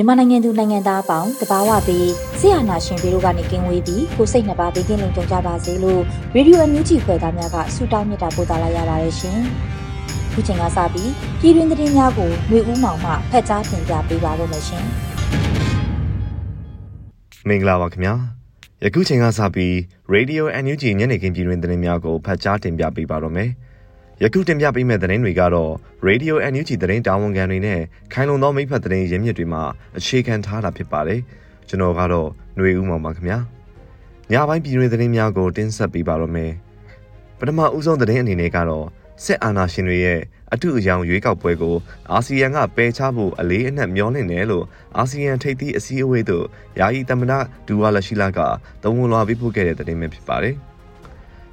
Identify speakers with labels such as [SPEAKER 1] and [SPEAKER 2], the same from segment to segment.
[SPEAKER 1] မြန်မာနိုင်ငံသူနိုင်ငံသားအပေါင်းတဘာဝပြီးဆရာနာရှင်ပြီးတို့ကနေကင်းဝေးပြီးကိုစိတ်နှပါဘေးကင်းလုံခြုံကြပါစေလို့ရေဒီယိုအန်ယူဂျီဖွယ်သားများကဆုတောင်းမြတ်တာပို့သလာရပါတယ်ရှင်။ခုချိန်ကစပြီးပြည်တွင်းသတင်းများကိုမျိုးဦးမောင်မှဖတ်ကြားတင်ပြပေးပါရမရှင်။
[SPEAKER 2] မင်္ဂလာပါခင်ဗျာ။ယခုချိန်ကစပြီး Radio NUG ညနေခင်းပြည်တွင်းသတင်းများကိုဖတ်ကြားတင်ပြပေးပါရမယ်။ ယခုတင်ပြပေးမယ့်သတင်းတွေကတော့ Radio NUG သတင်းတာဝန်ခံတွေနဲ့ခိုင်လုံသောမိဖက်သတင်းရင်းမြစ်တွေမှာအခြေခံထားတာဖြစ်ပါတယ်။ကျွန်တော်ကတော့ຫນွေဦးမောင်ပါခင်ဗျာ။ညပိုင်းပြည်တွင်သတင်းများကိုတင်ဆက်ပေးပါရမယ်။ပထမဦးဆုံးသတင်းအနေနဲ့ကတော့စစ်အာဏာရှင်တွေရဲ့အထူးအယောင်ရွေးကောက်ပွဲကိုအာဆီယံကပယ်ချဖို့အလေးအနက်မျှော်လင့်တယ်လို့အာဆီယံထိပ်သီးအစည်းအဝေးသို့ယာယီသမ္မတဒူဝါလရှိလာကသုံးဝန်လွှာပေးပို့ခဲ့တဲ့သတင်းပဲဖြစ်ပါတယ်။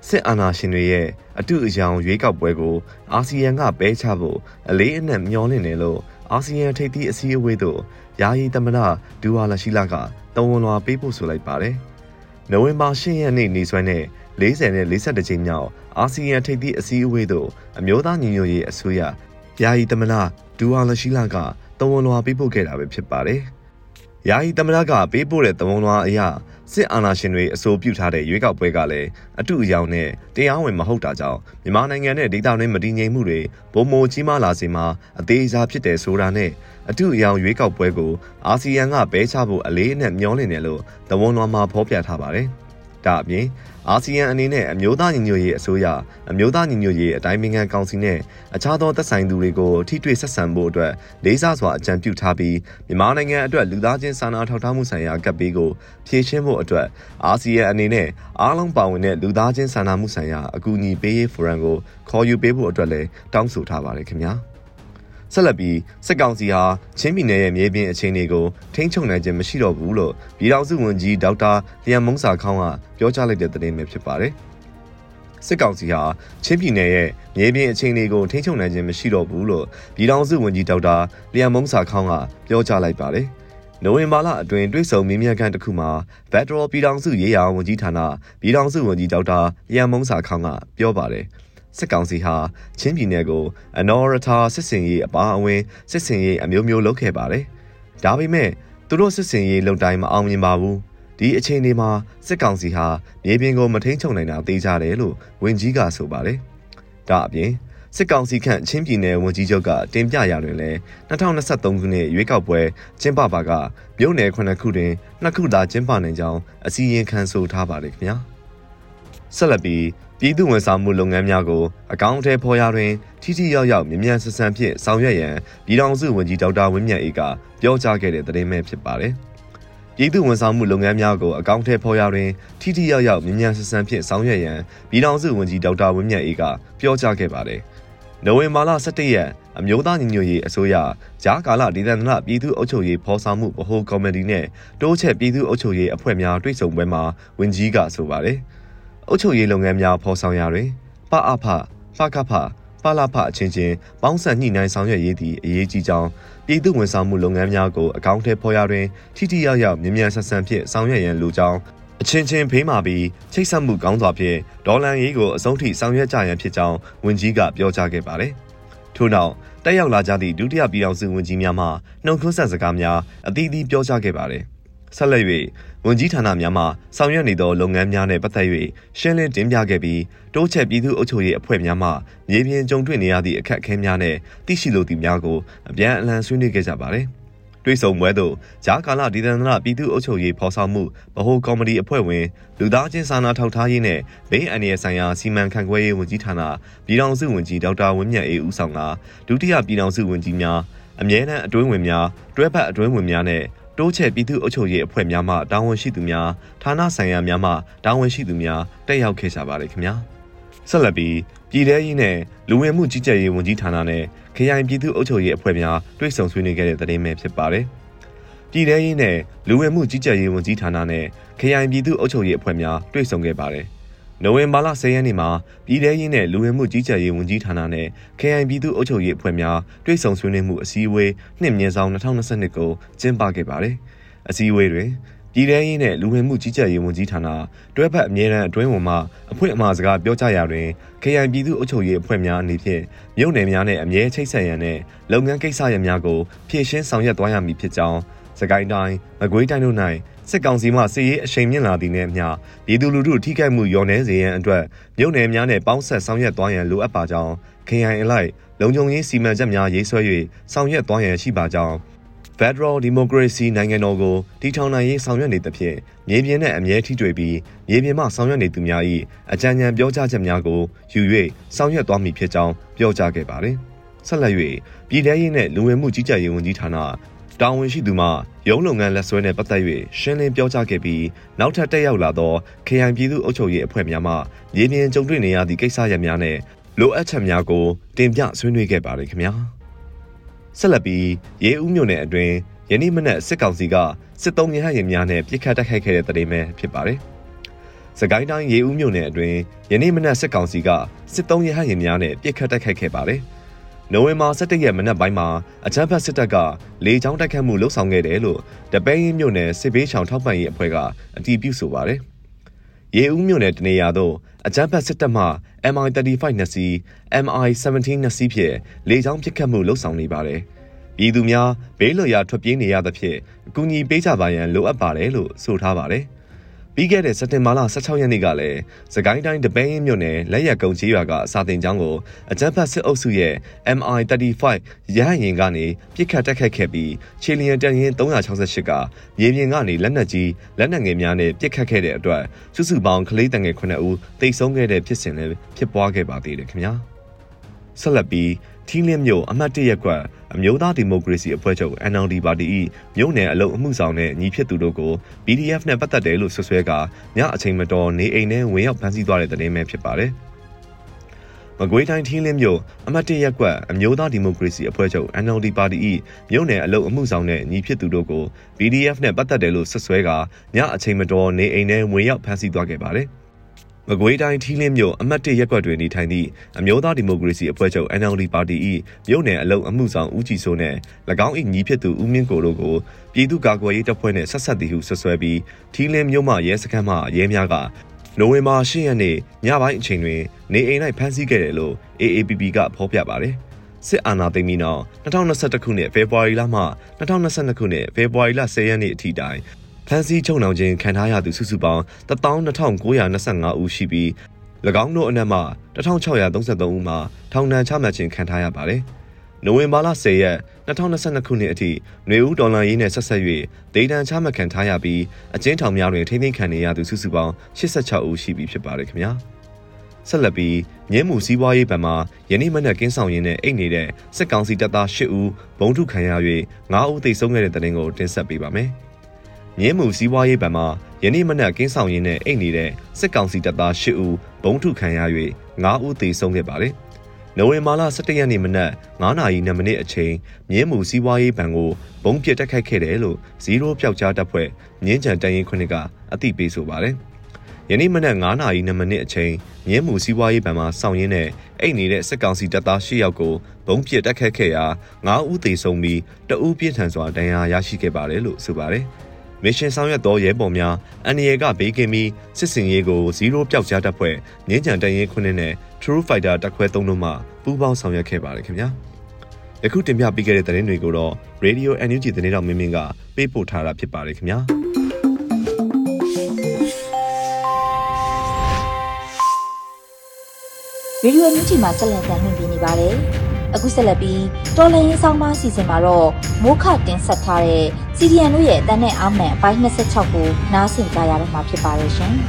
[SPEAKER 2] စစ်အာဏာရှင်တွေရဲ့အတူအယောင်ရွေးကောက်ပွဲကိုအာဆီယံကပဲချဖို့အလေးအနက်မျှော်လင့်တယ်လို့အာဆီယံထိပ်သီးအစည်းအဝေးသို့ယာယီသမ္မတဒူဝါလရှိလာကတဝန်လွှာပေးပို့ဆိုလိုက်ပါတယ်။နိုဝင်ဘာ10ရက်နေ့နေ့စွဲနဲ့40နဲ့42ကြိမ်မြောက်အာဆီယံထိပ်သီးအစည်းအဝေးသို့အမျိုးသားညီညွတ်ရေးအစိုးရယာယီသမ္မတဒူဝါလရှိလာကတဝန်လွှာပေးပို့ခဲ့တာပဲဖြစ်ပါတယ်။ယာယီသမ္မတကပေးပို့တဲ့တဝန်လွှာအရ စစ်အာဏာရှင်တွေအဆိုပြုထားတဲ့ရွေးကောက်ပွဲကလည်းအတူအယောင်နဲ့တရားဝင်မဟုတ်တာကြောင့်မြန်မာနိုင်ငံနဲ့ဒေသတွင်းမတည်ငြိမ်မှုတွေပုံမိုကြီးမားလာစေမှာအသေးစားဖြစ်တယ်ဆိုတာနဲ့အတူအယောင်ရွေးကောက်ပွဲကိုအာဆီယံကဘဲချဖို့အလေးအနက်မျှော်လင့်တယ်လို့သဝန်တော်မှာဖော်ပြထားပါတယ်။ဒါအပြင် အာဆီယံအနေနဲ့အမျိုးသားညီညွတ်ရေးအစိုးရအမျိုးသားညီညွတ်ရေးအတိုင်းအမြံကောင်စီနဲ့အခြားသောသက်ဆိုင်သူတွေကိုထိတွေ့ဆက်ဆံဖို့အတွက်လေးစားစွာအကြံပြုထားပြီးမြန်မာနိုင်ငံအတွက်လူသားချင်းစာနာထောက်ထားမှုဆိုင်ရာကပ်ဘေးကိုဖြေရှင်းဖို့အတွက်အာဆီယံအနေနဲ့အားလုံးပါဝင်တဲ့လူသားချင်းစာနာမှုဆိုင်ရာအကူအညီပေးရေးဖိုရမ်ကိုခေါ်ယူပေးဖို့အတွက်လည်းတောင်းဆိုထားပါတယ်ခင်ဗျာ။ ဆက်လက်ပြီးစစ်ကောင်စီဟာချင်းပြည်နယ်ရဲ့မြေပြင်အခြေအနေကိုထိန်းချုပ်နိုင်ခြင်းမရှိတော့ဘူးလို့ပြည်ထောင်စုဝန်ကြီးဒေါက်တာလျံမုံစာခေါင်းကပြောကြားလိုက်တဲ့သတင်းပဲဖြစ်ပါတယ်။စစ်ကောင်စီဟာချင်းပြည်နယ်ရဲ့မြေပြင်အခြေအနေကိုထိန်းချုပ်နိုင်ခြင်းမရှိတော့ဘူးလို့ပြည်ထောင်စုဝန်ကြီးဒေါက်တာလျံမုံစာခေါင်းကပြောကြားလိုက်ပါတယ်။နိုဝင်ဘာလအတွင်းတွိတ်ဆုံမင်းမြတ်ကန်တစ်ခုမှာ Federal ပြည်ထောင်စုရေးရာဝန်ကြီးဌာနပြည်ထောင်စုဝန်ကြီးဒေါက်တာလျံမုံစာခေါင်းကပြောပါတယ်။ စစ်ကောင်စီဟာချင်းပြည်နယ်ကိုအနော်ရထာစစ်စင်ရေးအပါအဝင်စစ်စင်ရေးအမျိုးမျိုးလုပ်ခဲ့ပါတယ်။ဒါပေမဲ့သူတို့စစ်စင်ရေးလုပ်တိုင်းမအောင်မြင်ပါဘူး။ဒီအချိန်ဒီမှာစစ်ကောင်စီဟာမြေပြင်ကိုမထိန်ချုံနိုင်တာသိကြတယ်လို့ဝန်ကြီးကဆိုပါတယ်။ဒါအပြင်စစ်ကောင်စီခန့်ချင်းပြည်နယ်ဝန်ကြီးချုပ်ကတင်ပြရာတွင်လည်း2023ခုနှစ်ရွေးကောက်ပွဲကျင်းပပါကမြို့နယ်ခုနှစ်ခုတွင်နှစ်ခုသာကျင်းပနိုင်ကြောင်းအစည်းအဝေးခံဆိုထားပါတယ်ခင်ဗျာဆက်လက်ပြီး ပြည်သူဝန်ဆောင်မှုလုပ်ငန်းများကိုအကောင့်အထည်ဖော်ရာတွင်ထိထိရောက်ရောက်မြန်မြန်ဆန်ဆန်ဖြင့်ဆောင်ရွက်ရန်ပြည်ထောင်စုဝန်ကြီးဒေါက်တာဝင်းမြတ်အေးကပြောကြားခဲ့တဲ့သတင်းပဲဖြစ်ပါတယ်။ပြည်သူဝန်ဆောင်မှုလုပ်ငန်းများကိုအကောင့်အထည်ဖော်ရာတွင်ထိထိရောက်ရောက်မြန်မြန်ဆန်ဆန်ဖြင့်ဆောင်ရွက်ရန်ပြည်ထောင်စုဝန်ကြီးဒေါက်တာဝင်းမြတ်အေးကပြောကြားခဲ့ပါတယ်။နိုဝင်ဘာလ17ရက်အမျိုးသားညီညွတ်ရေးအစိုးရကြားကာလဒေသန္တရပြည်သူ့အုပ်ချုပ်ရေးဖော်ဆောင်မှုဗဟိုကော်မတီနဲ့တိုးချဲ့ပြည်သူ့အုပ်ချုပ်ရေးအဖွဲ့များတွေ့ဆုံပွဲမှာဝန်ကြီးကဆိုပါတယ်။ အုပ်ချုပ်ရေးလုပ်ငန်းများဖော်ဆောင်ရာတွင်ပအဖဖခဖဖလာဖအချင်းချင်းပေါင်းစပ်ညှိနှိုင်းဆောင်ရွက်ရေးသည့်အရေးကြီးကြောင်းပြည်သူဝန်ဆောင်မှုလုပ်ငန်းများကိုအကောင့်ထဲဖော်ရာတွင်ထိထိရောက်ရောက်မြန်မြန်ဆန်ဆန်ဖြင့်ဆောင်ရွက်ရန်လိုကြောင်းအချင်းချင်းဖေးမာပြီးချိတ်ဆက်မှုကောင်းစွာဖြင့်ဒေါ်လန်ရေးကိုအဆုံးထိဆောင်ရွက်ကြရန်ဖြစ်ကြောင်းဝန်ကြီးကပြောကြားခဲ့ပါတယ်။ထို့နောက်တက်ရောက်လာကြသည့်ဒုတိယပြည်ထောင်စုဝန်ကြီးများမှနှုတ်ခွန်းဆက်စကားများအသီးသီးပြောကြားခဲ့ပါတယ်။ ဆက်လက်၍ဝန်ကြီးဌာနများမှဆောင်ရွက်နေသောလုပ်ငန်းများနှင့်ပတ်သက်၍ရှင်းလင်းတင်ပြခဲ့ပြီးတိုးချဲ့ပြည်သူ့အုပ်ချုပ်ရေးအဖွဲ့များမှမြေပြင်ကြုံတွေ့နေရသည့်အခက်အခဲများနှင့်သိရှိလိုသည့်များကိုအပြန်အလှန်ဆွေးနွေးခဲ့ကြပါသည်။တွေးဆုံပွဲသို့ဂျာကာလာဒီဒန်နာပြည်သူ့အုပ်ချုပ်ရေးဖော်ဆောင်မှုဗဟိုကော်မတီအဖွဲ့ဝင်လူသားချင်းစာနာထောက်ထားရေးနဲ့ဘေးအန္တရာယ်ဆိုင်ရာစီမံခန့်ခွဲရေးဝန်ကြီးဌာနပြည်ထောင်စုဝန်ကြီးဒေါက်တာဝင်းမြတ်အေးဦးဆောင်ကဒုတိယပြည်ထောင်စုဝန်ကြီးများအမြဲတမ်းအတွင်းဝင်များတွဲဖက်အတွင်းဝင်များနဲ့ တိုးချဲ့ပြည်သူ့အုပ်ချုပ်ရေးအဖွဲ့များမှတာဝန်ရှိသူများဌာနဆိုင်ရာများမှတာဝန်ရှိသူများတက်ရောက်ခဲ့ကြပါတယ်ခင်ဗျာဆက်လက်ပြီးပြည်ထရေးနဲ့လူဝင်မှုကြီးကြပ်ရေးဝန်ကြီးဌာနနဲ့ခရိုင်ပြည်သူ့အုပ်ချုပ်ရေးအဖွဲ့များတွဲဆုံဆွေးနွေးခဲ့တဲ့သတင်းပဲဖြစ်ပါတယ်ပြည်ထရေးနဲ့လူဝင်မှုကြီးကြပ်ရေးဝန်ကြီးဌာနနဲ့ခရိုင်ပြည်သူ့အုပ်ချုပ်ရေးအဖွဲ့များတွဲဆုံခဲ့ပါတယ် နိုဝင်ဘာလ10ရက်နေ့မှာပြည်ထရေးနဲ့လူဝင်မှုကြီးကြပ်ရေးဝန်ကြီးဌာနနဲ့ KIN ပြည်သူ့အုပ်ချုပ်ရေးအဖွဲ့များတွဲဆုံဆွေးနွေးမှုအစည်းအဝေးနှစ်မြင့်ဆောင်2022ကိုကျင်းပခဲ့ပါတယ်။အစည်းအဝေးတွင်ပြည်ထရေးနဲ့လူဝင်မှုကြီးကြပ်ရေးဝန်ကြီးဌာနတွဲဖက်အမြဲတမ်းအတွင်းဝန်မှအဖွင့်အမှာစကားပြောကြားရာတွင် KIN ပြည်သူ့အုပ်ချုပ်ရေးအဖွဲ့များအနေဖြင့်မြို့နယ်များနဲ့အမြဲချိတ်ဆက်ရန်နဲ့လုပ်ငန်းကိစ္စရပ်များကိုဖြည့်ရှင်းဆောင်ရွက်သွားရမည်ဖြစ်ကြောင်းစကိုင်းတိုင်းမကွေးတိုင်းတို့၌ စစ်ကောင်စီမှစစ်ရေးအရှိန်မြင့်လာသည့်နဲ့အမျှပြည်သူလူထုထိခိုက်မှုလျော့နည်းစေရန်အတွက်မြို့နယ်များနဲ့ပေါင်းဆက်ဆောင်ရွက်သွားရန်လိုအပ်ပါကြောင်း KIN အလိုက်လုံခြုံရေးစီမံချက်များရေးဆွဲ၍ဆောင်ရွက်သွားရန်ရှိပါကြောင်း Federal Democracy နိုင်ငံတော်ကိုတည်ထောင်နိုင်ရေးဆောင်ရွက်နေသဖြင့်မြေပြင်နဲ့အမြဲထိတွေ့ပြီးမြေပြင်မှဆောင်ရွက်နေသူများ၏အကြံဉာဏ်ပြောကြားချက်များကိုယူ၍ဆောင်ရွက်သွားမည်ဖြစ်ကြောင်းပြောကြားခဲ့ပါတယ်။ဆက်လက်၍ပြည်ထရေးနှင့်လူဝင်မှုကြီးကြပ်ရေးဝန်ကြီးဌာန တာဝန်ရှိသူမှရုံးလုပ်ငန်းလက်ဆွဲနဲ့ပတ်သက်၍ရှင်းလင်းပြောကြားခဲ့ပြီးနောက်ထပ်တက်ရောက်လာသော KIN ပြည်သူ့အုပ်ချုပ်ရေးအဖွဲ့များမှမြေပြင်ကြုံတွေ့နေရသည့်ကိစ္စရပ်များနဲ့လိုအပ်ချက်များကိုတင်ပြဆွေးနွေးခဲ့ပါတယ်ခင်ဗျာဆက်လက်ပြီးရေဦးမြို့နယ်အတွင်းယနေ့မနက်စစ်ကောင်စီကစစ်သုံးရဟရင်များနဲ့ပြစ်ခတ်တိုက်ခိုက်ခဲ့တဲ့တဲ့တင်ပဲဖြစ်ပါတယ်စကိုင်းတိုင်းရေဦးမြို့နယ်အတွင်းယနေ့မနက်စစ်ကောင်စီကစစ်သုံးရဟရင်များနဲ့ပြစ်ခတ်တိုက်ခိုက်ခဲ့ပါတယ်။ နိုဝင်ဘာ17ရက်မနက်ပိုင်းမှာအချမ်းဖတ်စစ်တပ်ကလေကြောင်းတိုက်ခတ်မှုလှုပ်ဆောင်ခဲ့တယ်လို့တပင်းရင်းမြို့နယ်စစ်ဘေးချောင်ထောက်ပံ့ရေးအဖွဲ့ကအတည်ပြုဆိုပါတယ်။ရေဦးမြို့နယ်တနေရာသို့အကြမ်းဖက်စစ်တပ်မှ MI35 နှစ်စီး MI17 နှစ်စီးဖြင့်လေကြောင်းပစ်ခတ်မှုလှုပ်ဆောင်နေပါတယ်။ပြည်သူများဘေးလွတ်ရာထွက်ပြေးနေရသဖြင့်အကူအညီပေးကြပါရန်လိုအပ်ပါတယ်လို့ဆိုထားပါတယ်။ ပြီးခဲ့တဲ့စက်တင်ဘာလ16ရက်နေ့ကလည်းစကိုင်းတိုင်းတပင်းမြို့နယ်လက်ရက်ကုန်းကြီးရွာကစာတင်ကျောင်းကိုအကြမ်းဖက်စစ်အုပ်စုရဲ့ MI35 ရဟရင်ကနေပြစ်ခတ်တက်ခတ်ခဲ့ပြီးချီလီယန်တန်ရင်368ကမြေပြင်ကနေလက်နက်ကြီးလက်နက်ငယ်များနဲ့ပြစ်ခတ်ခဲ့တဲ့အတွက်စုစုပေါင်းကလေးတငယ်9ဦးတိတ်ဆုံးခဲ့တဲ့ဖြစ်စဉ်လည်းဖြစ်ပွားခဲ့ပါသေးတယ်ခင်ဗျာဆက်လက်ပြီး ထီးလင်းမြို့အမှတ်၁ရပ်ကွက်အမျိုးသားဒီမိုကရေစီအဖွဲ့ချုပ် NLD ပါတီ၏မြို့နယ်အလုံအမှုဆောင်တဲ့ညီဖြစ်သူတို့ကို PDF နဲ့ပတ်သက်တယ်လို့ဆွဆွဲကညအချိန်မတော်နေအိမ်ထဲဝင်ရောက်ဖမ်းဆီးသွားတဲ့တဲ့င်းပဲဖြစ်ပါတယ်။မကွေးတိုင်းထင်းလင်းမြို့အမတ်တရက်ကွက်အမျိုးသားဒီမိုကရေစီအဖွဲ့ချုပ် NLD ပါတီ၏မြို့နယ်အလုံအမှုဆောင်တဲ့ညီဖြစ်သူတို့ကို PDF နဲ့ပတ်သက်တယ်လို့ဆွဆွဲကညအချိန်မတော်နေအိမ်ထဲဝင်ရောက်ဖမ်းဆီးသွားခဲ့ပါတယ်။ မကွေးတိုင်းထီးလင်းမြို့အမှတ်၁ရပ်ကွက်တွင်နေထိုင်သည့်အမျိုးသားဒီမိုကရေစီအဖွဲ့ချုပ် NLD ပါတီ၏မြို့နယ်အလုံအမှုဆောင်ဦးကြည်စိုးနှင့်၎င်း၏ညီဖြစ်သူဦးမင်းကိုတို့ကိုပြည်သူ့ကာကွယ်ရေးတပ်ဖွဲ့နှင့်ဆက်ဆက်သည်ဟုဆွဆွဲပြီးထီးလင်းမြို့မှရဲစခန်းမှရဲများကနိုဝင်ဘာ10ရက်နေ့ညပိုင်းအချိန်တွင်နေအိမ်၌ဖမ်းဆီးခဲ့တယ်လို့ AAPP ကဖော်ပြပါတယ်။စစ်အာဏာသိမ်းပြီးနောက်2021ခုနှစ်ဖေဖော်ဝါရီလမှ2022ခုနှစ်ဖေဖော်ဝါရီလ10ရက်နေ့အထိတိုင် ဖမ်းဆီးချုပ်နှောင်ခြင်းခံထားရသူစုစုပေါင်း12925ဦးရှိပြီး၎င်းတို့အနက်မှ1633ဦးမှာထောင်ဒဏ်ချမှတ်ခြင်းခံထားရပါတယ်။နိုဝင်ဘာလ10ရက်2022ခုနှစ်အထိຫນွေဦးဒေါ်လာရေးနဲ့ဆက်ဆက်၍ဒေတန်ချမှတ်ခံထားရပြီးအကျဉ်းထောင်များတွင်ထိမ့်သိမ်းခံနေရသူစုစုပေါင်း86ဦးရှိပြီဖြစ်ပါတယ်ခင်ဗျာ။ဆက်လက်ပြီးမြင်းမူစည်းပွားရေးဗံမှာယနေ့မနက်ကင်းဆောင်ရင်းနဲ့အိတ်နေတဲ့စစ်ကောင်စီတပ်သား10ဦးဘုံထုခံရ၍9ဦးသေဆုံးခဲ့တဲ့တဲ့တင်ကိုတင်ဆက်ပေးပါမယ်။ မြင်းမူစီးပွားရေးဗံမှာယနေ့မနက်ကင်းဆောင်ရင်းနဲ့အိတ်နေတဲ့စစ်ကောင်စီတပ်သား၈ဦးဘုံထုခံရ၍9ဦးသေဆုံးခဲ့ပါတယ်။နိုဝင်ဘာလ17ရက်နေ့မနက်9နာရီ2မိနစ်အချိန်မြင်းမူစီးပွားရေးဗံကိုဘုံပစ်တက်ခိုက်ခဲ့တယ်လို့ဇီရိုပျောက်ကြားတပ်ဖွဲ့မြင်းကြံတရင်ခုနှစ်ကအသိပေးဆိုပါတယ်။ယနေ့မနက်9နာရီ2မိနစ်အချိန်မြင်းမူစီးပွားရေးဗံမှာစောင့်ရင်းနဲ့အိတ်နေတဲ့စစ်ကောင်စီတပ်သား၈ယောက်ကိုဘုံပစ်တက်ခတ်ခဲ့ရာ9ဦးသေဆုံးပြီးတအူးပြင်းထန်စွာဒဏ်ရာရရှိခဲ့ပါတယ်လို့ဆိုပါတယ်။ မစ်ရှင်ဆောင်ရွက်သောရဲဘော်များအန်ရယ်ကဘေးကင်းပြီးစစ်စင်ရေးကို0ပျောက်ကြားတပ်ဖွဲ့ငင်းကြံတရင်ခွနဲ့ True Fighter တပ်ခွဲ၃တို့မှပူးပေါင်းဆောင်ရွက်ခဲ့ပါတယ်ခင်ဗျာယခုတင်ပြပေးခဲ့တဲ့သတင်းတွေကိုတော့ Radio NUG သတင်းတော်မင်းမင်းကပေးပို့ထားတာဖြစ်ပါတယ်ခင်ဗျာ
[SPEAKER 1] ဗီဒီယိုအသစ်မှာဆက်လက်တင်ပြနေပါတယ် အခုဆက်လက်ပြီးတော်လန်ရေးဆောင်မအစီအစဉ်မှာတော့မိုးခတင်ဆက်ထားတဲ့ CDN တို့ရဲ့အတန်းနဲ့အာမန်အပိုင်း26ကိုနားဆင်ကြရတော့မှာဖြစ်ပါတယ်ရှင်။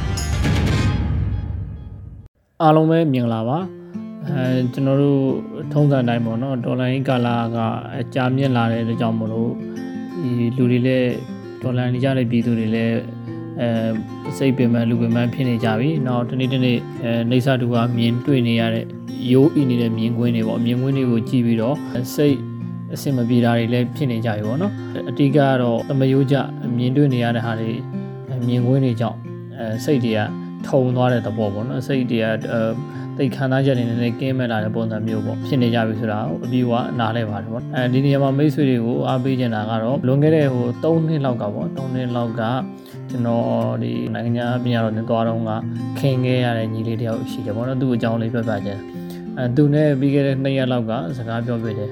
[SPEAKER 3] အားလုံးပဲမြင်လာပါအဲကျွန်တော်တို့ထုံးစံတိုင်းပေါ့နော်ဒေါ်လာရင်းကာလာကကြာမြင့်လာတဲ့အတွက်ကြောင့်မလို့ဒီလူတွေလည်းဒေါ်လာနေကြတဲ့ပြည်သူတွေလည်းအဲစိတ်ပင်ပန်းလူပင်ပန်းဖြစ်နေကြပြီ။နောက်တနေ့တနေ့အဲနေစာတူကမြင်တွေ့နေရတဲ့ ရိုးအီနေတဲ့မြင်ကွင်းတွေပေါ့မြင်ကွင်းတွေကိုကြည့်ပြီးတော့စိတ်အဆင်မပြေတာတွေလည်းဖြစ်နေကြပြီပေါ့နော်။အတိကကတော့သမယိုးကြမြင်တွေ့နေရတဲ့ဟာတွေမြင်ကွင်းတွေကြောင့်အဲစိတ်တွေကထုံသွားတဲ့သဘောပေါ့နော်။စိတ်တွေကတိတ်ခံစားချက်တွေနဲ့လည်းကင်းမဲ့လာတဲ့ပုံစံမျိုးပေါ့ဖြစ်နေကြပြီဆိုတာကိုအပြီးကနားလဲပါတယ်ပေါ့အဲဒီနေရာမှာမိတ်ဆွေတွေကိုအားပေးချင်တာကတော့လွန်ခဲ့တဲ့ဟို3နှစ်လောက်ကပေါ့3နှစ်လောက်ကကျွန်တော်ဒီနိုင်ငံပညာတော်နဲ့သွားတော့ကခင်ခဲ့ရတဲ့ညီလေးတယောက်ရှိတယ်ပေါ့နော်သူ့အကြောင်းလေးပြောပြချင် အဲသူနဲ့ပြီးခဲ့တဲ့2ရက်လောက်ကစကားပြောပြတယ်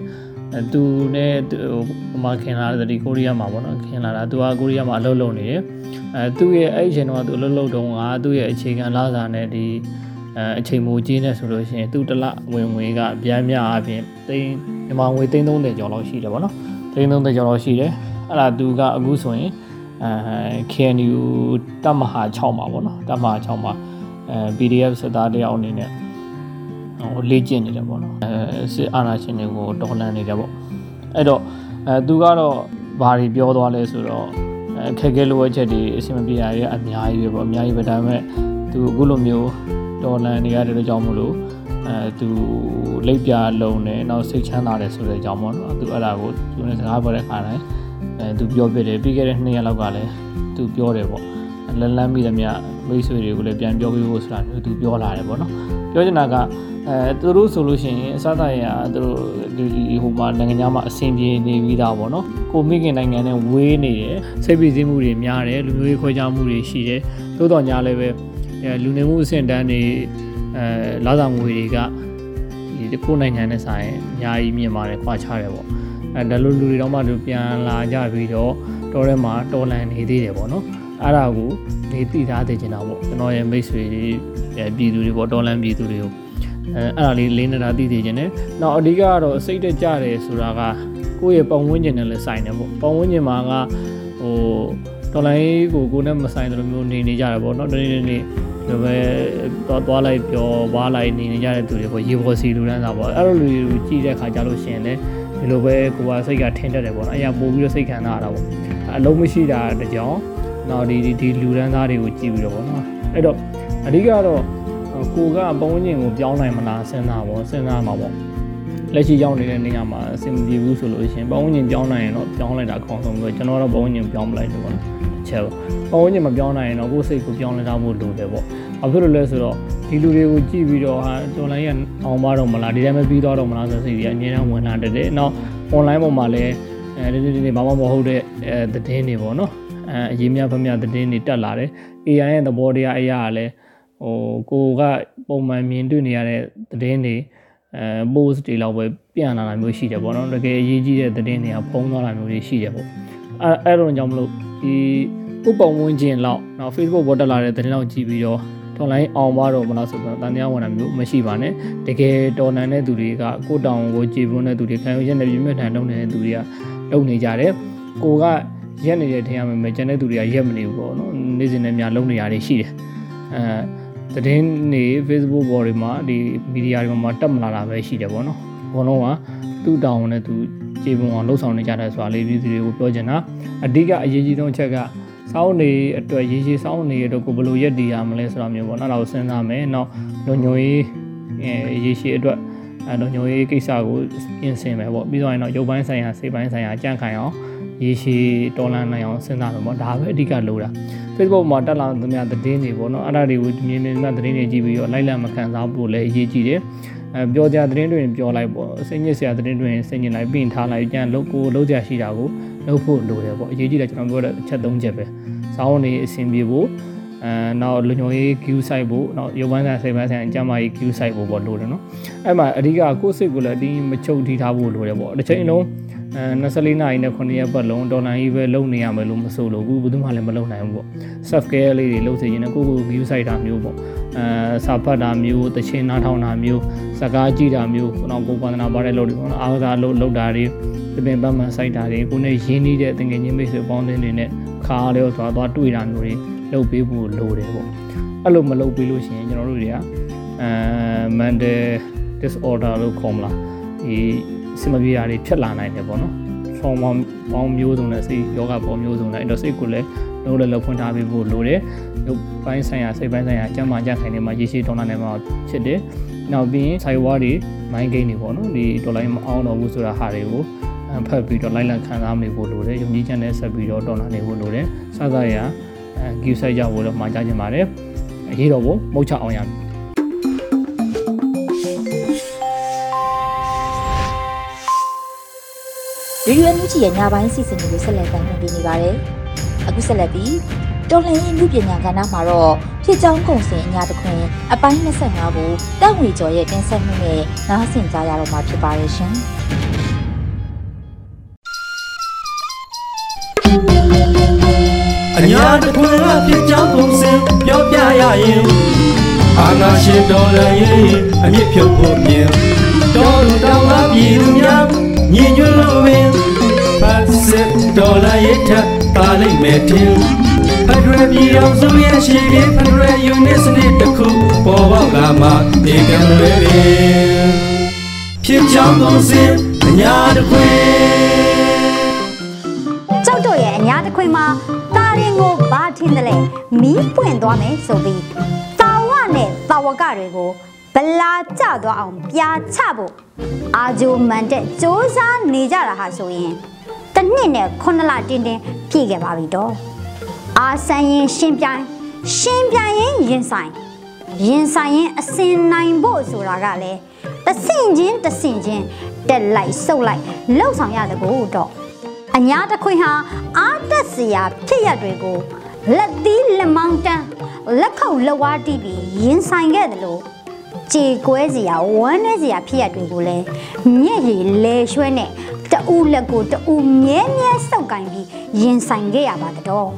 [SPEAKER 3] အဲသူနဲ့ဟိုမခင်လာတဲ့ဒီကိုရီးယားမှာပေါ့နော်ခင်လာတာသူကကိုရီးယားမှာအလုပ်လုပ်နေတယ်အဲသူ့ရဲ့အဲ့အချိန်တော့သူအလုပ်လုပ်တုန်းကသူ့ရဲ့အခြေခံလာစာနဲ့ဒီအဲအချိန်မိုးကြီးနေဆိုလို့ရှိရင်သူ့တလဝင်ဝင်ကအပြမ်းများအပြင်သိန်းမြန်မာငွေသိန်း30ကျော်လောက်ရှိတယ်ဗောနော်သိန်း30ကျော်လောက်ရှိတယ်အဲ့ဒါသူကအခုဆိုရင်အဲ KNU တပ်မဟာ6မှာဗောနော်တပ်မဟာ6မှာအဲ PDF စစ်သားတယောက်အနေနဲ့ ဟိုလေ့ကျင့်နေတယ်ဗောနော်အဲစစ်အာဏာရှင်တွေကိုတော်လှန်နေတယ်ဗောအဲ့တော့အဲသူကတော့ဘာတွေပြောသွားလဲဆိုတော့အခက်အခဲလိုအပ်ချက်တွေအဆင်မပြေတာတွေအများကြီးပဲပေါ့အများကြီးပဲဒါပေမဲ့သူအခုလိုမျိုးတော်လန်နေရတဲ့ကြောင့်မလို့အဲသူလိပ်ပြလုံးနဲ့နောက်စိတ်ချမ်းသာတယ်ဆိုတဲ့အကြောင်းပေါ့နော်သူအဲ့ဒါကိုသူနဲ့စကားပြောတဲ့ခါတိုင်းအဲသူပြောပြတယ်ပြီးခဲ့တဲ့နှစ်ရက်လောက်ကလည်းသူပြောတယ်ပေါ့လန်းလန်းမိသမျှမိတ်ဆွေတွေကိုလည်းပြန်ပြောပြဖို့ဆိုတာသူပြောလာတယ်ပေါ့နော်ပြောချင်တာက အဲသူတို့ဆိုလို့ရှိရင်အစသာရသူတို့ဒီဟိုမှာနိုင်ငံခြားမှာအဆင်ပြေနေပြီးသားပေါ့နော်ကိုမိခင်နိုင်ငံနဲ့ဝေးနေတယ်စိတ်ပြည့်စည်မှုတွေများတယ်လူမျိုးရေးခွဲခြားမှုတွေရှိတယ်သို့တော်ညာလည်းပဲလူနေမှုအဆင့်တန်းတွေအဲလာဆောင်ငွေတွေကဒီတစ်ခုနိုင်ငံနဲ့ဆိုင်အများကြီးမြင့်ပါတယ်ခွာချတယ်ပေါ့အဲဒါလိုလူတွေတော့မှသူပြန်လာကြပြီးတော့တော်ထဲမှာတော်လန်နေသေးတယ်ပေါ့နော်အဲ့ဒါကိုနေသိထားသိချင်တာပေါ့ကျွန်တော်ရဲ့မိတ်ဆွေတွေပြည်သူတွေပေါ့တော်လန်ပြည်သူတွေကို အဲအဲ့ဒါလေးလေးနေတာသိသိချင်တယ်နောက်အဓိကကတော့စိတ်တကြတယ်ဆိုတာကကိုယ့်ရဲ့ပတ်ဝန်းကျင်နဲ့လည်းဆိုင်တယ်ပေါ့ပတ်ဝန်းကျင်မှာကဟိုတော်လိုင်းကိုကိုနဲ့မဆိုင်တယ်လို့မျိုးနေနေကြတယ်ပေါ့နော်တနေ့နေ့လိုပဲသွားသွားလိုက်ပြောဝါလိုက်နေနေကြတဲ့သူတွေပေါ့ရေပေါ်စီလူတန်းစားပေါ့အဲ့လိုလူတွေကြည့်တဲ့ခါကြလို့ရှိရင်လည်းဒီလိုပဲကိုကစိတ်ကထင်းတတ်တယ်ပေါ့နော်အရာပို့ပြီးတော့စိတ်ခံစားရတာပေါ့အလုံးမရှိတာတကြောင်နောက်ဒီဒီလူတန်းစားတွေကိုကြည့်ပြီးတော့ပေါ့နော်အဲ့တော့အဓိကတော့ ကိုကပုံဝန်းကျင်ကိုပြောင်းနိုင်မလားစဉ်းစားပေါ့စဉ်းစားမှာပေါ့လက်ရှိရောက်နေတဲ့နေရာမှာအဆင်မပြေဘူးဆိုလို့ရှိရင်ပုံဝန်းကျင်ပြောင်းနိုင်ရင်တော့ပြောင်းလိုက်တာအကောင်းဆုံးပဲကျွန်တော်တော့ပုံဝန်းကျင်ပြောင်းမလိုက်ဘူးပေါ့နော်ချက်ပေါ့ပုံဝန်းကျင်မပြောင်းနိုင်ရင်တော့ကိုယ်စိတ်ကိုပြောင်းလဲထားဖို့လိုတယ်ပေါ့ဘာဖြစ်လို့လဲဆိုတော့ဒီလူတွေကိုကြည့်ပြီးတော့ဟာ online ရအောင်ပါတော့မလားဒီတိုင်းပဲပြီးတော့တော့မလားဆိုစိတ်ကြီးအငြင်းအောင်ဝင်လာတဲ့တဲ့နောက် online ပေါ်မှာလည်းအဲဒီဒီဒီဘာမှမဟုတ်တဲ့အဲသတင်းတွေပေါ့နော်အဲအရေးများဖများသတင်းတွေတက်လာတယ် AI ရဲ့သဘောတရားအရာကလည်း ဟိုကိုကပုံမှန်မြင်တွေ့နေရတဲ့သတင်းတွေအဲ post တွေလောက်ပဲပြန်လာတာမျိုးရှိတယ်ပေါ့နော်တကယ်အရေးကြီးတဲ့သတင်းတွေကဖုံးသွားတာမျိုးတွေရှိတယ်ပေါ့အဲအဲ့တော့ကြောင့်မလို့ဒီဥပုံဝန်းကျင်လောက်နောက် Facebook ပေါ်တက်လာတဲ့သတင်းလောက်ကြည့်ပြီးတော့ထွန်လိုင်းအောင်ပါတော့မလားဆိုတော့တန်တရားဝန်တာမျိုးမရှိပါနဲ့တကယ်တော်နန်တဲ့သူတွေကကိုတောင်ကိုကြည်ပွန်းတဲ့သူတွေခံရရက်နေပြင်းပြထန်လုပ်နေတဲ့သူတွေကလုပ်နေကြတယ်ကိုကရက်နေတဲ့ထင်ရမယ်မကျန်တဲ့သူတွေကရက်မနေဘူးပေါ့နော်နေ့စဉ်နဲ့များလုပ်နေရတယ်ရှိတယ်အဲ သတင်းနေ Facebook ပေါ်တွေမှာဒီမီဒီယာတွေမှာတက်မလာတာပဲရှိတယ်ပေါ့နော်ဘုံလုံးကသူ့တောင်းနဲ့သူကြည်ပွန်းအောင်လှုပ်ဆောင်နေကြတယ်ဆိုတာလေးပြည်သူတွေကိုပြောချင်တာအဓိကအရေးကြီးဆုံးအချက်ကစောင်းနေအတွက်ရေးရေးစောင်းနေအတွက်ကိုဘယ်လိုရက်တည်ရမလဲဆိုတာမျိုးပေါ့နော်တော့စဉ်းစားမယ်နောက်လုံညိုရေးရေးရှိအတွက်အဲလုံညိုရေးကိစ္စကိုပြင်ဆင်မယ်ပေါ့ပြီးတော့ရင်တော့ရုပ်ပိုင်းဆိုင်ရာစိတ်ပိုင်းဆိုင်ရာကြန့်ခိုင်အောင် ရေးရှိတော်လန်နိုင်အောင်စဉ်းစားမယ်ပေါ့ဒါပဲအဓိကလိုတာ Facebook မှာတက်လာသမျှသတင်းတွေပေါ့နော်အဲ့ဒါတွေကိုမြင်မြင်သမျှသတင်းတွေကြည့်ပြီးတော့လိုက်လံမခံစားဖို့လည်းအရေးကြီးတယ်အဲပြောကြသတင်းတွေပြောလိုက်ပေါ့စိတ်ညစ်စရာသတင်းတွေစိတ်ညစ်လိုက်ပြင်ထားလိုက်ကြံလို့ကိုလုံးကြရှိတာကိုလုပ်ဖို့လိုတယ်ပေါ့အရေးကြီးတယ်ကျွန်တော်ပြောတဲ့အချက်၃ချက်ပဲစောင်းနေအဆင်ပြေဖို့အဲနောက်လူညိုရေး queue site ဖို့နောက်ရုပ်ပန်းဆိုင်စိတ်ပန်းဆိုင်အကြမ်းမာရေး queue site ဖို့ပေါ့လိုတယ်နော်အဲ့မှာအဓိကကိုယ့်စိတ်ကိုလည်းအတင်းမချုပ်ထိထားဖို့လိုတယ်ပေါ့တစ်ချိန်လုံးအဲ 24နာရီနဲ့9ရက်ပတ်လုံးဒေါ်လာကြီးပဲလုံနေရမယ်လို့မဆိုလို့ဘူးဘယ်သူမှလည်းမလုံနိုင်ဘူးပေါ့ self care လေးတွေလုပ်စေချင်တယ်ကိုကို view site တာမျိုးပေါ့အဲစာဖတ်တာမျိုးတခြင်းနားထောင်တာမျိုးစကားကြည့်တာမျိုးခုနကကိုပန္ဒနာပါတဲ့လုပ်တွေပေါ့နော်အားကစားလုပ်လုပ်တာတွေတပင်ပတ်မှန် site တာတွေကိုနဲ့ရင်းနှီးတဲ့တငယ်ချင်းမိတ်ဆွေပေါင်းသင်းတွေနဲ့ခါလေးတော့သွားသွားတွေ့တာမျိုးတွေလုပ်ပေးဖို့လိုတယ်ပေါ့အဲ့လိုမလုပ်ပေးလို့ရှိရင်ကျွန်တော်တို့တွေကအဲ mental disorder လို့ခေါ်မလားဒီ စမပြေတာတွေဖြစ်လာနိုင်တယ်ပေါ့နော် trauma ပေါင်းမျိုးစုံနဲ့စိတ်ယောဂပေါင်းမျိုးစုံနဲ့အဲ့တော့စိတ်ကိုလည်းလုံးလည်းလောက်ဖွင့်ထားပေးဖို့လိုတယ်ရုပ်ပိုင်းဆိုင်ရာစိတ်ပိုင်းဆိုင်ရာကျန်းမာကြခိုင်နေမှာရေရှည်ဒေါ်လာနဲ့မှာဖြစ်တယ်နောက်ပြီးရင် side war တွေ mind game တွေပေါ့နော်ဒီဒေါ်လာမအောင်တော့ဘူးဆိုတာဟာတွေကိုဖတ်ပြီးတော့လိုက်လံခံစားနေဖို့လိုတယ်ယုံကြည်ချက်နဲ့ဆက်ပြီးတော့ဒေါ်လာနေဖို့လိုတယ်စသရအဲ give site ရောက်ဖို့တော့မှာကြားချင်ပါတယ်အရေးတော်ဖို့မုတ်ချအောင်ရ
[SPEAKER 1] ရေရွယ်မှုကြီးရဲ့ညပိုင်းစီစဉ်တွေကိုဆက်လက်တင်ပြနေပါတယ်။အခုဆက်လက်ပြီးတော်လှန်ရေးမှုပညာကဏ္ဍမှာတော့ဖြစ်ကြောင်းကုန်စင်အညာတခွင်အပိုင်း25ကိုတက်ဝေကျော်ရဲ့တင်ဆက်မှုနဲ့နားဆင်ကြရတော့မှာဖြစ်ပါရဲ့ရှင်။
[SPEAKER 4] အညာတခွင်ကဖြစ်ကြောင်းပုံစံပြောပြရရင်အာနာရှင်တော်လည်းရင်အမြင့်ဖြုတ်ဖို့မြင်တော်လူတောင်းလာပြည်သူများ ညီညွတ်လို့ပင်ဖတ်စစ်တော်လည်းရထတာလိမ့်မယ်တင်ဖက်ဒရယ်ပြည်အောင်စုရဲ့ရှိပြီးဖက်ဒရယ်ယူနစ်စနစ်တစ်ခုပေါ်ပေါက်လာမှဒီကံတွေပင်ဖြစ်ကြောင်းပုံစံအညာတခွင်
[SPEAKER 5] ကျောက်တော့ရဲ့အညာတစ်ခွင်မှာတာရင်ကိုဘာထင်းတယ်လဲမီးပွင့်သွားမယ်ဆိုပြီးတာဝနဲ့တာဝကတွေကို ဗလာကျသွားအောင်ပြာချဖို့အာဂျိုမန်တဲ့စ조사နေကြတာဟာဆိုရင်တစ်နှစ်နဲ့ခုနှစ်လတင်းတင်းပြည့်ခဲ့ပါပြီတော့အာဆန်ရင်ရှင်းပြိုင်ရှင်းပြိုင်ရင်ရင်ဆိုင်ရင်ဆိုင်ရင်အစင်နိုင်ဖို့ဆိုတာကလည်းတဆင့်ချင်းတဆင့်ချင်းတက်လိုက်ဆုပ်လိုက်လှုပ်ဆောင်ရတယ်ကိုတော့အညာတစ်ခွင်ဟာအားတက်စရာဖြစ်ရတွေကိုလက်သီးလက်မောင်းတန်းလက်ခုပ်လက်ဝါးတီးပြီးရင်ဆိုင်ခဲ့တယ်လို့ ကြေကွဲစရာဝမ်းနေစရာဖြစ်ရတွေကိုလည်းမျက်ရည်လဲရွှဲနဲ့တူလက်ကိုတူမြဲမြဲစောက်ကင်ပြီးရင်ဆိုင်ခဲ့ရပါတော့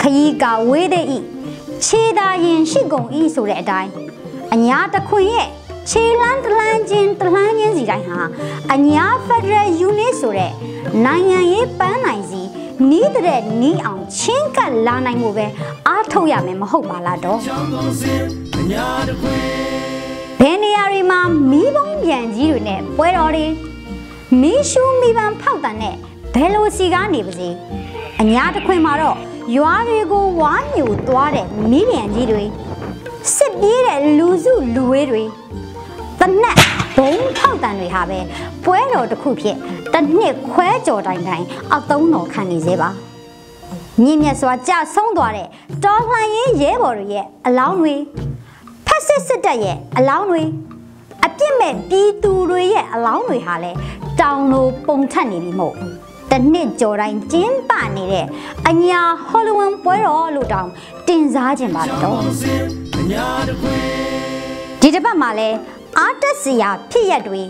[SPEAKER 5] ခရီးကဝေးတဲ့ဤခြေသာရင်ရှိကုန်ဤဆိုတဲ့အတိုင်းအညာတစ်ခွင်ရဲ့ခြေလန်းတလန်းချင်းတလန်းချင်းစီတိုင်းဟာအညာဖက်ဒရယ်ယူနစ်ဆိုတဲ့နိုင်ငံရေးပန်းနိုင်စီ နီးတဲ့နီးအောင်ချင်းကပ်လာနိုင်မှုပဲအားထုတ်ရမယ်မဟုတ်ပါလားတော့
[SPEAKER 4] ကြောင်းပုံစံအညာတခွင်
[SPEAKER 5] ဘယ်နေရာတွေမှာမီးပုံးပြန်ကြီးတွေနဲ့ပွဲတော်တွေမီးရှူးမီးပန်းဖောက်တန်နဲ့ဘယ်လိုစီကားနေပါစေအညာတစ်ခွင်မှာတော့ရွာတွေကိုဝါညူသွားတဲ့မီးပြန်ကြီးတွေစစ်ပြေးတဲ့လူစုလူဝေးတွေတနက်ဘုံဖောက်တန်တွေဟာပဲပွဲတော်တစ်ခုဖြစ် တစ်နှစ်ခွဲကြော်တိုင်တိုင်အသုံးတော်ခံနေစေပါမြင့်မြတ်စွာကြာဆုံးသွားတဲ့တော်လှန်ရေးရဲဘော်တွေရဲ့အလောင်းတွေဖက်စစ်စစ်တပ်ရဲ့အလောင်းတွေအပြစ်မဲ့ပြည်သူတွေရဲ့အလောင်းတွေဟာလည်းတောင်လိုပုံထက်နေပြီမို့တနှစ်ကြော်တိုင်းကျင်းပနေတဲ့အညာဟောလဝမ်ပွဲတော်လို့တောင်တင်စားခြင်းပါတော့
[SPEAKER 4] ပုံစံအညာတခွင်
[SPEAKER 5] ဒီတစ်ပတ်မှာလဲအားတက်စရာဖြစ်ရက်တွေ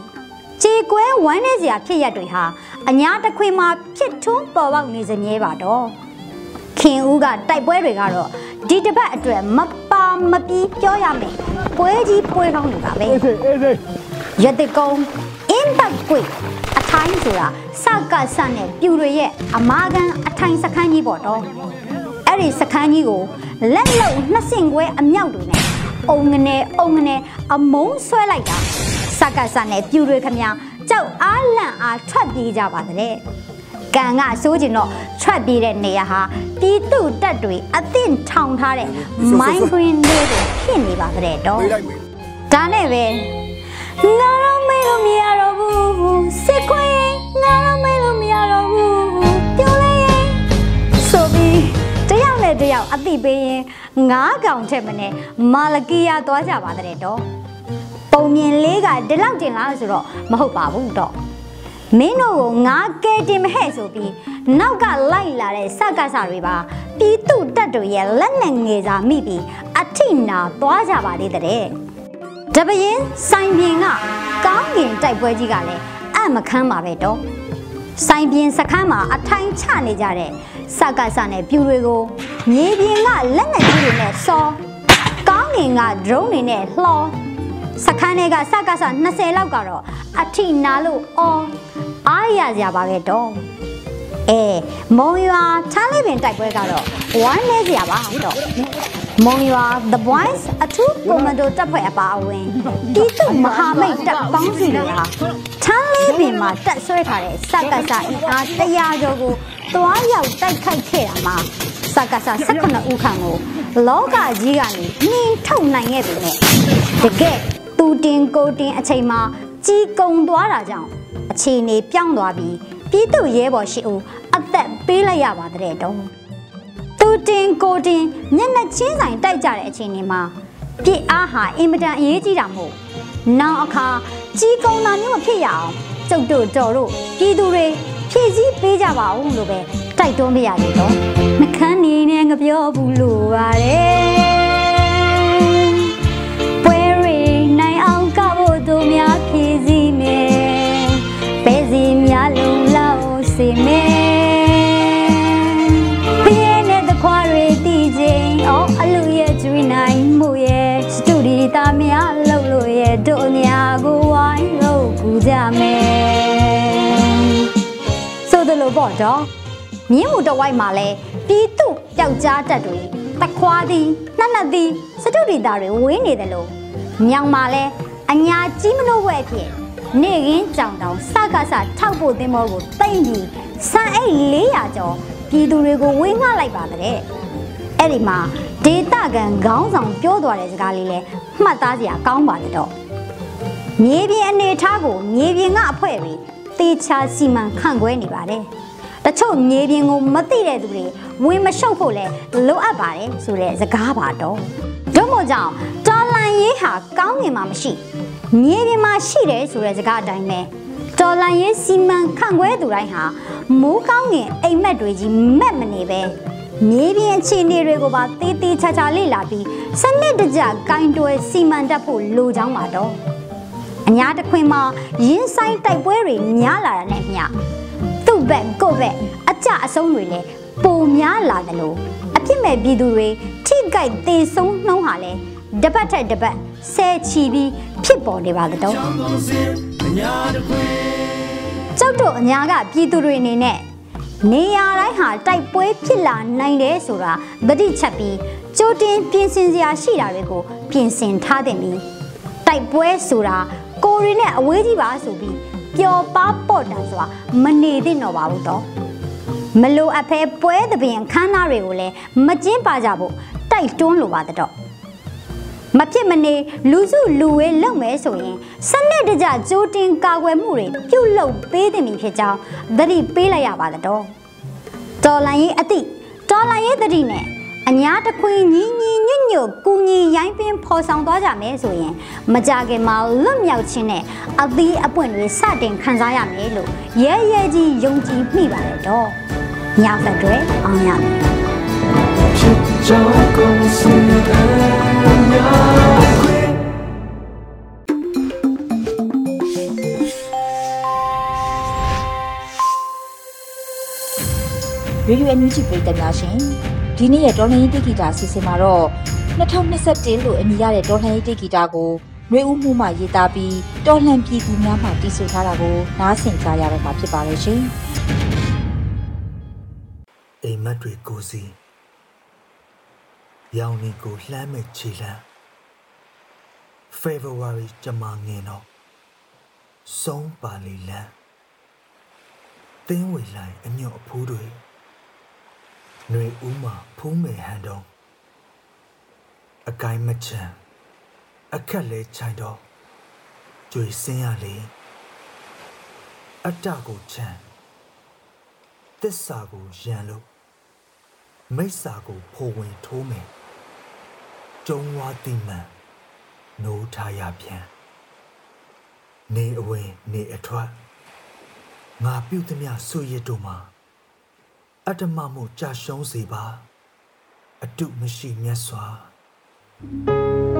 [SPEAKER 5] ခြေကွဲဝမ်းနေစရာဖြစ်ရက်တွေဟာအညာတစ်ခွေမှာဖြစ်ထွန်းပေါ်ပေါက်နေစမြဲပါတော့ခင်ဦးကတိုက်ပွဲတွေကတော့ဒီတစ်ပတ်အတွက်မပါမပြီးပြောရမယ်ပွဲကြီးပွဲကောင်းတွေပါပဲရတကုံအင်းဘတ်ကွေအထိုင်းဆိုတာစကဆနဲ့ပြူတွေရဲ့အမာကန်အထိုင်းစခန်းကြီးပေါ့တော့အဲ့ဒီစခန်းကြီးကိုလက်လုံနှစ်ဆင့်ခွဲအမြောက်တွေနဲ့အုံငနေအုံငနေအမုံဆွဲလိုက်တာ စကဆနဲ့ပြူတွေခမညာကြောက်အားလန့်အားထွက်ပြေးကြပါတဲ့ကံကဆိုးကျင်တော့ထွက်ပြေးတဲ့နေရာဟာတီးတုတက်တွေအသင့်ထောင်ထားတဲ့မိုင်းကွင်းလေးတွေဖြစ်နေပါတဲ့တော့ဒါနဲ့ပဲငါတော့မေးလို့မရတော့ဘူးစစ်ခွေးငါတော့မေးလို့မရတော့ဘူးပြောလိုက်ရင်ဆိုပြီးတယောက်နဲ့တယောက်အသိပေးရင်ငါးကောင်ထက်မနဲ့မာလကီယာသွားကြပါတဲ့တော့ ပုံမြင်လေးကဒီလောက်တင်လားဆိုတော့မဟုတ်ပါဘူးတော့မင်းတို့ကိုငါကဲတင်မဟဲ့ဆိုပြီးနောက်ကလိုက်လာတဲ့စကစတွေပါပြည်သူတပ်တွေရဲ့လက်နဲ့ငယ်စာမိပြီးအထိနာသွားကြပါသေးတဲ့တပရင်ဆိုင်ပြင်ကကောင်းကင်တိုက်ပွဲကြီးကလည်းအမခမ်းပါပဲတော့ဆိုင်ပြင်းစခန်းမှာအထိုင်ချနေကြတဲ့စကစနဲ့ပြူတွေကိုမြေပြင်ကလက်နက်ကြီးတွေနဲ့စောကောင်းငင်က drone တွေနဲ့လှော စခန်းတွေကစကစ20လောက်ကတော့အထိနာလို့အော်အားရကြပါပဲတော့အဲမုံရွာချမ်းလေးပင်တိုက်ပွဲကတော့ဝမ်းနေကြပါတော့မုံရွာ The Boys အထူးကွန်မန်ဒိုတပ်ဖွဲ့အပါအဝင်တီတုမဟာမိတ်တပ်ပေါင်းစုတွေဟာချမ်းလေးပင်မှာတက်ဆွဲထားတဲ့စကစအင်အား100ကျော်ကိုသွားရောက်တိုက်ခိုက်ခဲ့တာမှာစကစ18ဦးခန့်ကိုလောကကြီးကနေနှင်းထုတ်နိုင်ခဲ့ပြီနဲ့တကယ်သူ တင်ကိုတင်အချိန်မှာကြီးကုံသွားတာကြောင့်အခြေအနေပြောင်းသွားပြီးပြည်သူရဲဘော်ရှိဦးအသက်ပေးလိုက်ရပါတဲ့တုံးသူတင်ကိုတင်မျက်နှာချင်းဆိုင်တိုက်ကြတဲ့အချိန်တွေမှာပြစ်အားဟာအင်မတန်အရေးကြီးတာမို့နောက်အခါကြီးကုံတာမျိုးမဖြစ်ရအောင်ကျုပ်တို့တော်တို့ပြည်သူတွေဖြည့်ဆည်းပေးကြပါဦးလို့ပဲတိုက်တွန်းပြရတယ်တော့နှခမ်းနေနဲ့ငပြောဘူးလို့ပါတယ် ပ်လို့ရဲ့တို့ညာကိုဝိုင်းလို့ကူကြမယ်ဆိုသလိုပေါ့တော့မြင်းမှုတဝိုက်မှာလဲပြည်သူပျောက်ကြားတက်တွေတခွားသည်နှက်နှက်သည်စတုဒီတာတွေဝေးနေတယ်လို့မြောင်မှာလဲအညာကြီးမလို့ဝဲဖြစ်နေရင်းကြောင်တောင်စကားစထောက်ဖို့သင်းမောကိုတိမ့်ပြီးစံအိတ်400ကျော်ပြည်သူတွေကိုဝေငှလိုက်ပါတဲ့အဲ့ဒီမှာဒေတာကန်ခေါင်းဆောင်ပြောသွားတဲ့စကားလေးလဲမှတ်သားစရာကောင်းပါတယ်တော့ မြေပြင်အနေထားကိုမြေပြင်ကအဖွဲ့တွေတေချာစီမံခန့်ခွဲနေပါတယ်တချို့မြေပြင်ကိုမသိတဲ့သူတွေဝင်မရှုပ်ဖို့လဲလိုအပ်ပါတယ်ဆိုတဲ့စကားပါတော့တို့မို့ကြောင့်တော်လန်ရေးဟာကောင်းငင်မှာမရှိမြေပြင်မှာရှိတယ်ဆိုတဲ့စကားအတိုင်းပဲတော်လန်ရေးစီမံခန့်ခွဲသူတိုင်းဟာမိုးကောင်းငင်အိမ်မက်တွေကြီးမက်မနေပဲမြေပြင်အခြေအနေတွေကိုပါတေးသေးချာချာလေ့လာပြီးစနစ်တကျဂိုင်းတွယ်စီမံတတ်ဖို့လိုချောင်းပါတော့ အညာတခွင်မှာရင်းဆိုင်တိုက်ပွဲတွေများလာတာနဲ့မျှသူ့ဘက်ကိုယ့်ဘက်အကြအဆုံးတွေလည်းပုံများလာတယ်လို့အပြစ်မဲ့ပြည်သူတွေထိကြိုက်တေဆုံးနှုံးဟာလဲတပတ်ထက်တပတ်ဆဲချီပြီးဖြစ်ပေါ်နေပါတော့ကျောက်တို့အညာကပြည်သူတွေအနေနဲ့နေရာတိုင်းဟာတိုက်ပွဲဖြစ်လာနိုင်တယ်ဆိုတာသတိချက်ပြီးကြိုတင်ပြင်ဆင်စရာရှိတာတွေကိုပြင်ဆင်ထားတယ်ပြီးတိုက်ပွဲဆိုတာ ကိုရီနဲ့အဝေးကြီးပါဆိုပြီးပျော်ပါပေါ့တာဆိုတာမနေသင့်တော့ပါဘူးတော့မလိုအပ်ဖဲပွဲသဘင်ခန်းသားတွေကိုလည်းမကျင်းပါကြဖို့တိုက်တွန်းလိုပါတော့မဖြစ်မနေလူစုလူဝဲလုပ်မယ်ဆိုရင်စနစ်တကျကြိုးတင်ကာကွယ်မှုတွေပြုလုပ်ပေးသင့်ပြီဖြစ်ကြောင်းသတိပေးလိုက်ရပါတော့တော်လန်ရေးအတိတော်လန်ရေးသတိနဲ့ အညာတခွင်ညီညီညွတ်ညွတ်ကူညီရိုင်းပင်ဖော်ဆောင်သွားကြမယ်ဆိုရင်မကြခင်မှာလွတ်မြောက်ခြင်းနဲ့အသီးအပွင့်တွေစတင်ခံစားရမယ်လို့ရဲရဲကြီးယုံကြည်မိပါတယ်တော့ညဖက်တွေအောင်ရမယ်ဖြစ်ကြောင်းကုန်စင်အညာ
[SPEAKER 1] ရေဒီယိုအန်ယူဂျီပြည်သက်များရှင် ဒီနေ့ရဲ့တော်လှန်ရေးတိဂီတာအစီအစဉ်မှာတော့2021လို့အမည်ရတဲ့တော်လှန်ရေးတိဂီတာကိုနှွေဦးမှုမှရေးသားပြီးတော်လှန်ပြည်သူများမှတည်ဆထားတာကိုနားဆင်ကြရတော့မှာဖြစ်ပါရဲ့ရှင်
[SPEAKER 6] အိမ်မက်တွေကိုစီရောင်နေကိုလှမ်းမဲ့ခြေလမ်း February ကြမှာငင်တော့ဆုံးပါလီလန်းသင်းဝေလိုက်အညော့အဖိုးတွေ ຫນွေဦးမှာဖုံးမယ်ဟန်တော့အကိုင်းမချမ်းအခက်လဲခြိုင်တော့ကြွေစင်းရလေအတ္တကိုချမ်းသစ္စာကိုရန်လို့မိစ္ဆာကိုဖိုဝင်ထိုးမယ်ကျုံဝါတိမှန်နိုးထားရပြန်နေအဝင်နေအထွက်ငါပြုတ်သမျှဆွရစ်တို့မှာ အတ္တမမှုကြာရှုံးစေပါ အတုမရှိမြတ်စွာ
[SPEAKER 7] လျှော